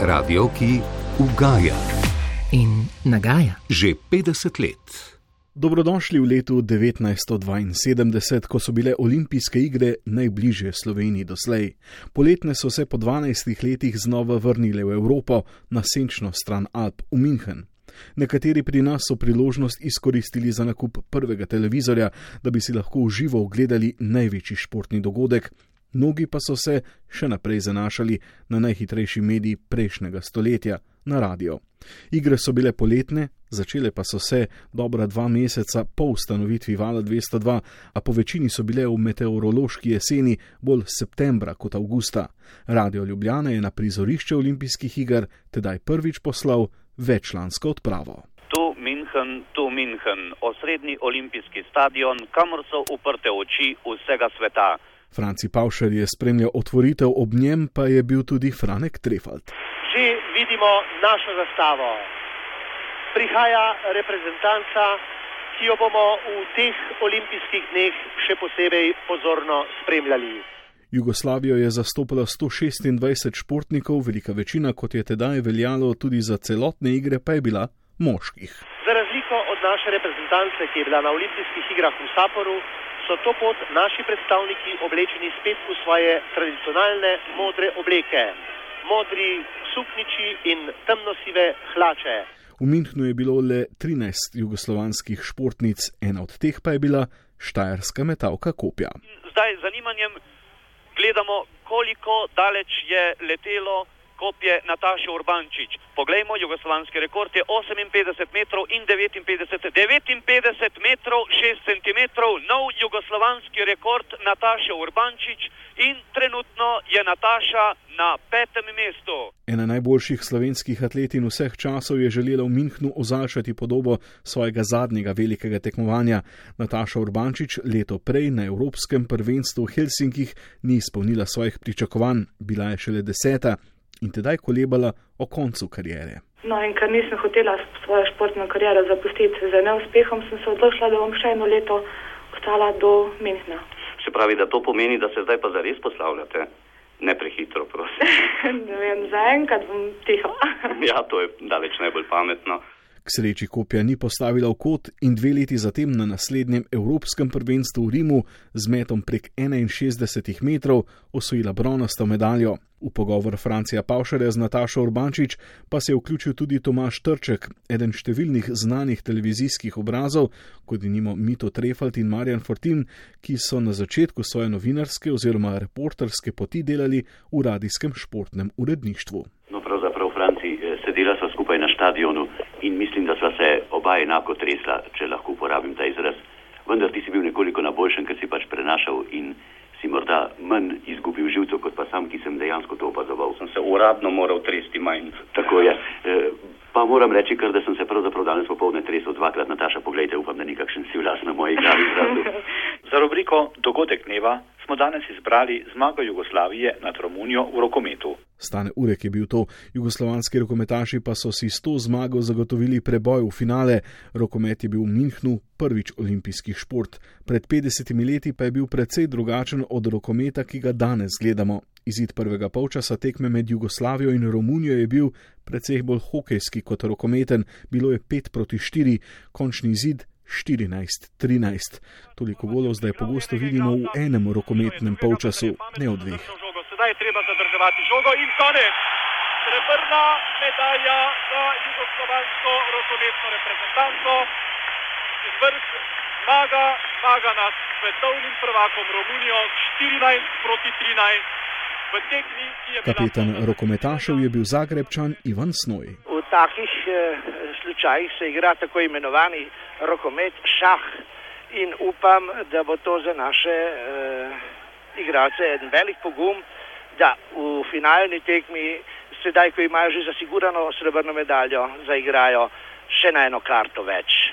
Radio, ki ugaja in nagaja. že 50 let. Dobrodošli v letu 1972, ko so bile olimpijske igre najbližje Sloveniji doslej. Poletne so se po 12 letih znova vrnile v Evropo na senčno stran Alp v München. Nekateri pri nas so priložnost izkoristili za nakup prvega televizorja, da bi si lahko v živo ogledali največji športni dogodek, mnogi pa so se še naprej zanašali na najhitrejši medij prejšnjega stoletja, na radio. Igre so bile poletne, začele pa so se dobra dva meseca po ustanovitvi Vala 202, a po večini so bile v meteorološki jeseni bolj septembra kot avgusta. Radio Ljubljana je na prizorišče olimpijskih iger tedaj prvič poslal večlansko odpravo. Tu München, tu München, osrednji olimpijski stadion, kamor so uprte oči vsega sveta. Franci Pavšer je spremljal otvoritev, ob njem pa je bil tudi Franek Trefalt. Že vidimo našo zastavo. Prihaja reprezentanca, ki jo bomo v teh olimpijskih dneh še posebej pozorno spremljali. Jugoslavijo je zastopala 126 športnikov, velika večina, kot je tedaj veljalo tudi za celotne igre, pa je bila moških. Za razliko od naše reprezentance, ki je bila na olimpijskih igrah v Saporu, so to pot naši predstavniki oblečeni spet v svoje tradicionalne modre obleke. Modri sukniči in temnosive hlače. V Münchnu je bilo le 13 jugoslovanskih športnic, ena od teh pa je bila štajerska metalka kopja. Zdaj z zanimanjem gledamo, koliko daleč je letelo kopje Nataše Urbančič. Poglejmo, jugoslovanski rekord je 58 metrov in 59, 59 metrov 6 cm, nov jugoslovanski rekord Nataše Urbančič in trenutno je Nataša na petem mestu. Ena najboljših slovenskih atletin vseh časov je želela v Münchnu ozaljšati podobo svojega zadnjega velikega tekmovanja. Nataša Urbančič leto prej na Evropskem prvenstvu v Helsinkih ni izpolnila svojih pričakovanj, bila je šele deseta in tedaj kolebala o koncu karijere. No, in ker nisem hotela svojo športno kariero zapustiti z neuspehom, sem se odločila, da bom še eno leto ostala do Münchna. Se pravi, da to pomeni, da se zdaj pa zares poslavljate? Ne prehitro, prosim. ne vem, zaenkrat bom tiho. ja, to je daleč najbolj pametno. K sreči kopja ni postavila v kot in dve leti zatem na naslednjem Evropskem prvenstvu v Rimu z metom prek 61 metrov osvojila bronasto medaljo. V pogovor Francija Pavšarja z Natašo Urbančič pa se je vključil tudi Tomaš Trček, eden številnih znanih televizijskih obrazov, kot je nimo Mito Trefalt in Marjan Fortin, ki so na začetku svoje novinarske oziroma reporterske poti delali v radijskem športnem uredništvu. Sedela sva skupaj na stadionu in mislim, da sva se oba enako tresla, če lahko uporabim ta izraz. Vendar ti si bil nekoliko na boljšem, ker si pač prenašal in si morda manj izgubil živcev, kot pa sam, ki sem dejansko to opazoval. Sem se uradno moral tresti manj. Tako je. E, pa moram reči, kar da sem se pravzaprav danes popovdne tresel dvakrat. Nataša, pogledajte, upam, da nikakšen si vlas na moji glavi zrazu. Za rubriko Dogodek dneva smo danes izbrali zmago Jugoslavije nad Romunijo v rokometu. Stane Urek je bil to, jugoslovanski rokometaši pa so si s to zmago zagotovili preboj v finale. Rokomet je bil v Münchnu prvič olimpijski šport, pred 50 leti pa je bil precej drugačen od rokometa, ki ga danes gledamo. Izid prvega polčasa tekme med Jugoslavijo in Romunijo je bil precej bolj hokejski kot rokometen, bilo je 5 proti 4, končni izid 14-13. Toliko golov zdaj pogosto vidimo v enem rokometnem polčasu, ne v dveh. Sedaj je treba zadrževati žogo in konec. Srebrna medalja za jugoslovansko rokometno reprezentanco. Izvrst zmaga, zmaga nad svetovnim prvakom Romunijo 14 proti 13. V tekmi, ki je bila Kapetan rokometašev je bil Zagrebčan Ivan Snoj. V takih eh, slučajih se igra tako imenovani rokomet, šah in upam, da bo to za naše eh, igralce en velik pogum, da v finalni tekmi, sedaj, ko imajo že zasigurano srebrno medaljo, zaigrajo še na eno karto več.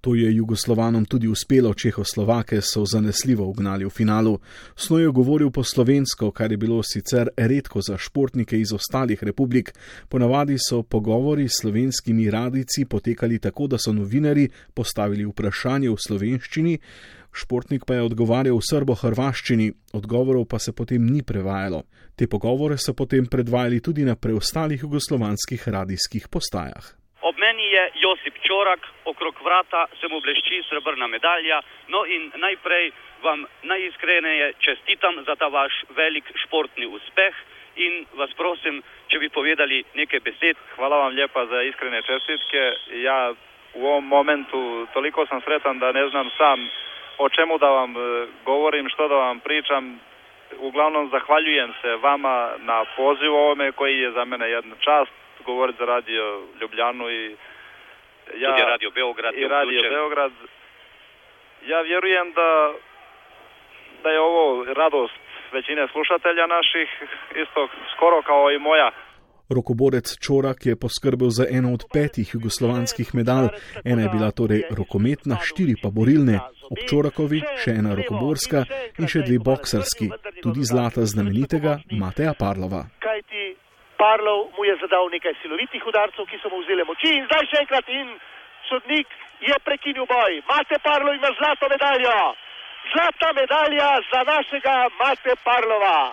To je Jugoslovanom tudi uspelo, Čehoslovake so zanesljivo ugnali v finalu. Sno je govoril po slovensko, kar je bilo sicer redko za športnike iz ostalih republik. Ponavadi so pogovori s slovenskimi radici potekali tako, da so novinari postavili vprašanje v slovenščini, športnik pa je odgovarjal v srbo-hrvaščini, odgovorov pa se potem ni prevajalo. Te pogovore so potem predvajali tudi na preostalih jugoslovanskih radijskih postajah. Ob meni je Josip Čorak, okrog vrata se mu blešči srebrna medalja. No in najprej vam najiskreneje čestitam za ta vaš velik športni uspeh in vas prosim, če bi povedali nekaj besed. Hvala vam lepa za iskrene čestitke. Ja, u ovom momentu toliko sam sretan da ne znam sam o čemu da vam e, govorim, što da vam pričam. Uglavnom zahvaljujem se vama na pozivu ovome koji je za mene jedna čast govoriti za radio Ljubljanu i ja, Tudi radio Beograd. I radio Beograd. Ja vjerujem da, da je ovo radost većine slušatelja naših, isto skoro kao i moja. Rokoborec Čorak je poskrbel za eno od petih jugoslovanskih medalj, ena je bila torej rokometna, štiri pa borilne, ob Čorakovi še ena rokoborska in še dve boksarski, tudi zlata znamenitega Mateja Parlova. Parlov mu je zadal nekaj silovitih udarcev, ki so mu vzeli moči in zdaj še enkrat in sodnik je prekinil boj. Mate Parlov ima zlato medaljo. Zlata medalja za našega Mate Parlova.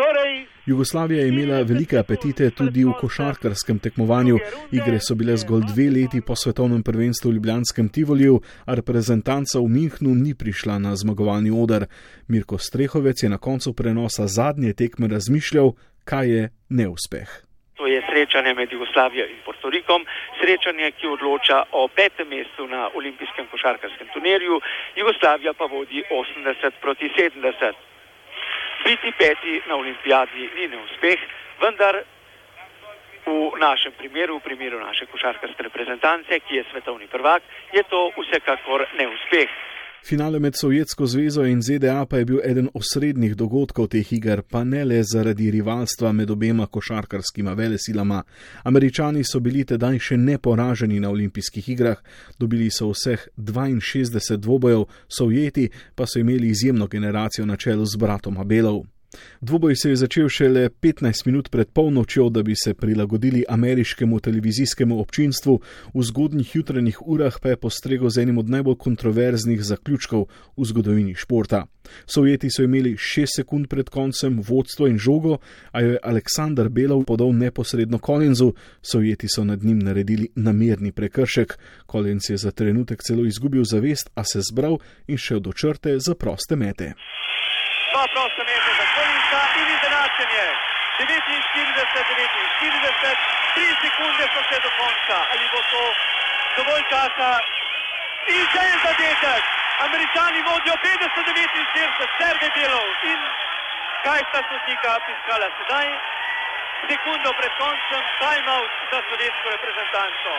Torej, Jugoslavija je imela velike apetite tudi v košarkarskem tekmovanju. Igre so bile zgolj dve leti po svetovnem prvenstvu v Ljubljanskem Tivoliju, a reprezentanca v Minhnu ni prišla na zmagovalni odr. Mirko Strehovec je na koncu prenosa zadnje tekme razmišljal, kaj je neuspeh. To je srečanje med Jugoslavijo in Portorikom, srečanje, ki odloča o petem mestu na olimpijskem košarkarskem turnirju, Jugoslavija pa vodi 80 proti 70. Biti peti na olimpijadi ni neuspeh, vendar v našem primeru, v primeru naše košarkarske reprezentance, ki je svetovni prvak, je to vsekakor neuspeh. Finale med Sovjetsko zvezo in ZDA pa je bil eden osrednjih dogodkov teh iger, pa ne le zaradi rivalstva med obema košarkarskima velesilama. Američani so bili tedaj še neporaženi na olimpijskih igrah, dobili so vseh 62 dvobojev, Sovjeti pa so imeli izjemno generacijo na čelu z bratom Abelov. Dvoboj se je začel šele 15 minut pred polnočjo, da bi se prilagodili ameriškemu televizijskemu občinstvu, v zgodnjih jutranjih urah pa je postregel z enim od najbolj kontroverznih zaključkov v zgodovini športa. Sovjeti so imeli 6 sekund pred koncem vodstvo in žogo, a jo je Aleksandar Belov podal neposredno Collinsu, Sovjeti so nad njim naredili namerni prekršek. Collins je za trenutek celo izgubil zavest, a se zbral in šel do črte za proste mete. Dva prosta meta za Kolinca in izenačenje. 49, 49, 3 sekunde so se do konca. Ali bo to dovolj časa? In zdaj je zadetek. Američani vodijo 50-49, Sergej Belov. In kaj sta sodnika piskala sedaj? Sekundo pred koncem, timeout za sovjetsko reprezentanco.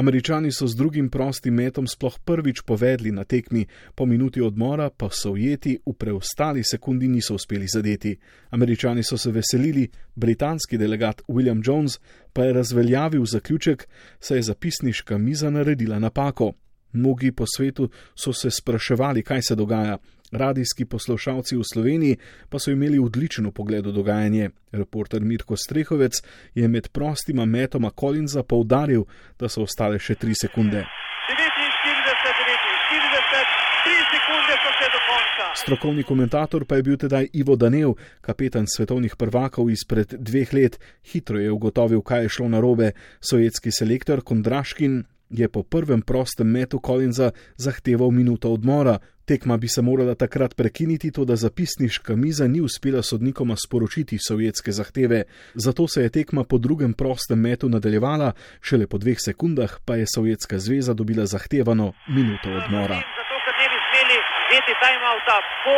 Američani so z drugim prostim metom sploh prvič povedli na tekmi, po minuti odmora pa so ujeti v preostali sekundi niso uspeli zadeti. Američani so se veselili, britanski delegat William Jones pa je razveljavil zaključek, saj je zapisniška miza naredila napako. Mnogi po svetu so se spraševali, kaj se dogaja. Radijski poslušalci v Sloveniji pa so imeli odličen pogled v dogajanje. Reporter Mirko Strehovec je med prostima metoma Kolinza poudaril, da so ostale še tri sekunde. 49, 49, 3 sekunde so se do konca. Strokovni komentator pa je bil tedaj Ivo Danev, kapetan svetovnih prvakov izpred dveh let. Hitro je ugotovil, kaj je šlo narobe. Sovjetski selektor Kondraškin je po prvem prostem metu Collinsa zahteval minuto odmora. Tekma bi se morala takrat prekiniti, to da zapisniška miza ni uspela sodnikoma sporočiti sovjetske zahteve. Zato se je tekma po drugem prostem metu nadaljevala, šele po dveh sekundah pa je Sovjetska zveza dobila zahtevano minuto odmora. Zato, ker ne bi smeli vzeti timeouta po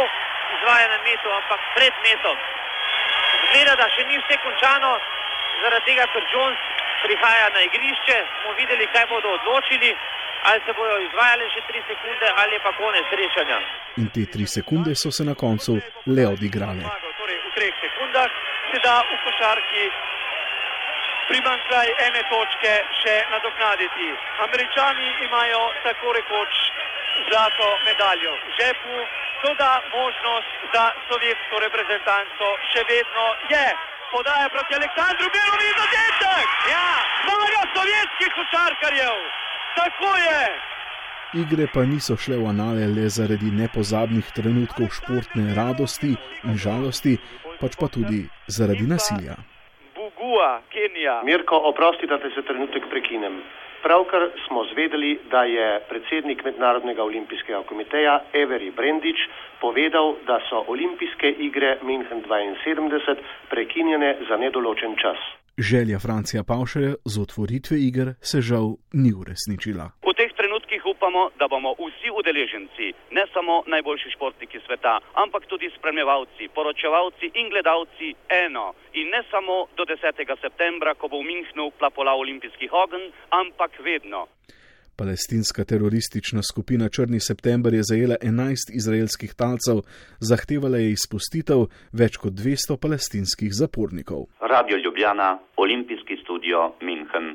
izvajanem metu, ampak pred metom. Zgleda, da še ni vse končano, zaradi tega, ker Jones prihaja na igrišče, bomo videli, kaj bodo odločili, ali se bodo izvajali še tri sekunde ali pa konec srečanja. In te tri sekunde so se na koncu le odigrale. Torej, v treh sekundah se da v košarki primankljaj ene točke še nadoknaditi. Američani imajo tako rekoč zlato medaljo v žepu, toda možnost za sovjetsko reprezentanco še vedno je. Podaja proti Aleksandru Belovi zadetek! Ja, zmaga sovjetskih košarkarjev! Tako je! Igre pa niso šle v anale le zaradi nepozabnih trenutkov športne radosti in žalosti, pač pa tudi zaradi nasilja. Bugua, Kenija. Mirko, oprosti, da te za trenutek prekinem. Pravkar smo zvedeli, da je predsednik Mednarodnega olimpijskega komiteja Everi Brendič povedal, da so olimpijske igre München 72 prekinjene za nedoločen čas. Želja Francija Pavšarja z otvoritve iger se žal ni uresničila. Upamo, da bomo vsi udeleženci, ne samo najboljši športniki sveta, ampak tudi spremljevalci, poročevalci in gledalci eno. In ne samo do 10. septembra, ko bo v Münchnu plapolal olimpijski ogenj, ampak vedno. Palestinska teroristična skupina Črni september je zajela 11 izraelskih talcev, zahtevala je izpustitev več kot 200 palestinskih zapornikov. Radio Ljubljana, Olimpijski studio München.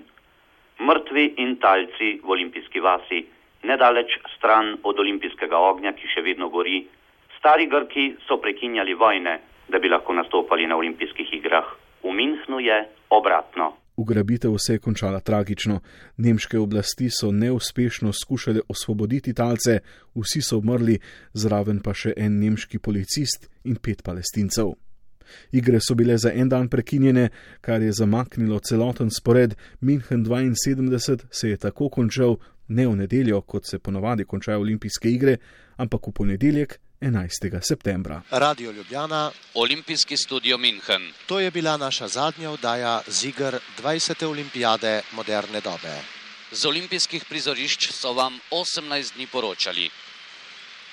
Mrtvi in talci v olimpijski vasi, nedaleč stran od olimpijskega ognja, ki še vedno gori. Stari Grki so prekinjali vojne, da bi lahko nastopali na olimpijskih igrah. V Münchnu je obratno. Ugrabitev se je končala tragično. Nemške oblasti so neuspešno skušale osvoboditi talce, vsi so umrli, zraven pa še en nemški policist in pet palestincev. Igre so bile za en dan prekinjene, kar je zamaknilo celoten spored. München 72 se je tako končal ne v nedeljo, kot se ponovadi končajo olimpijske igre, ampak v ponedeljek 11. septembra. Radio Ljubljana, Olimpijski studio München. to je bila naša zadnja oddaja z iger 20. olimpijade moderne dobe. Z olimpijskih prizorišč so vam 18 dni poročali.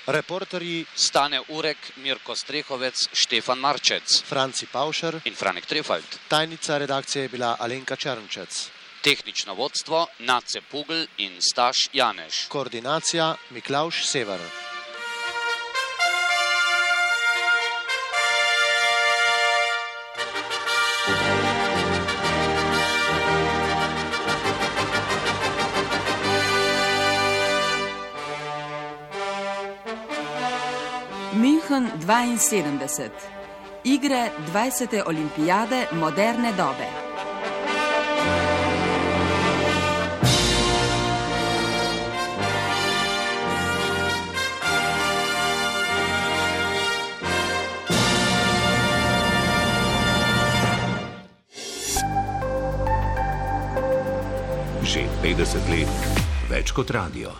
Reporterji Stane Urek, Mirko Strehovec, Štefan Marčec Franci Pavšer, in Franek Trefald. tajnica redakcije je bila Alenka Črnčec, Tehnično vodstvo Nace Pugl in Staš Janeš. koordinacija Miklauš Sever. München 72. Igre 20. olimpijade moderne dobe. 50 let več kot radio.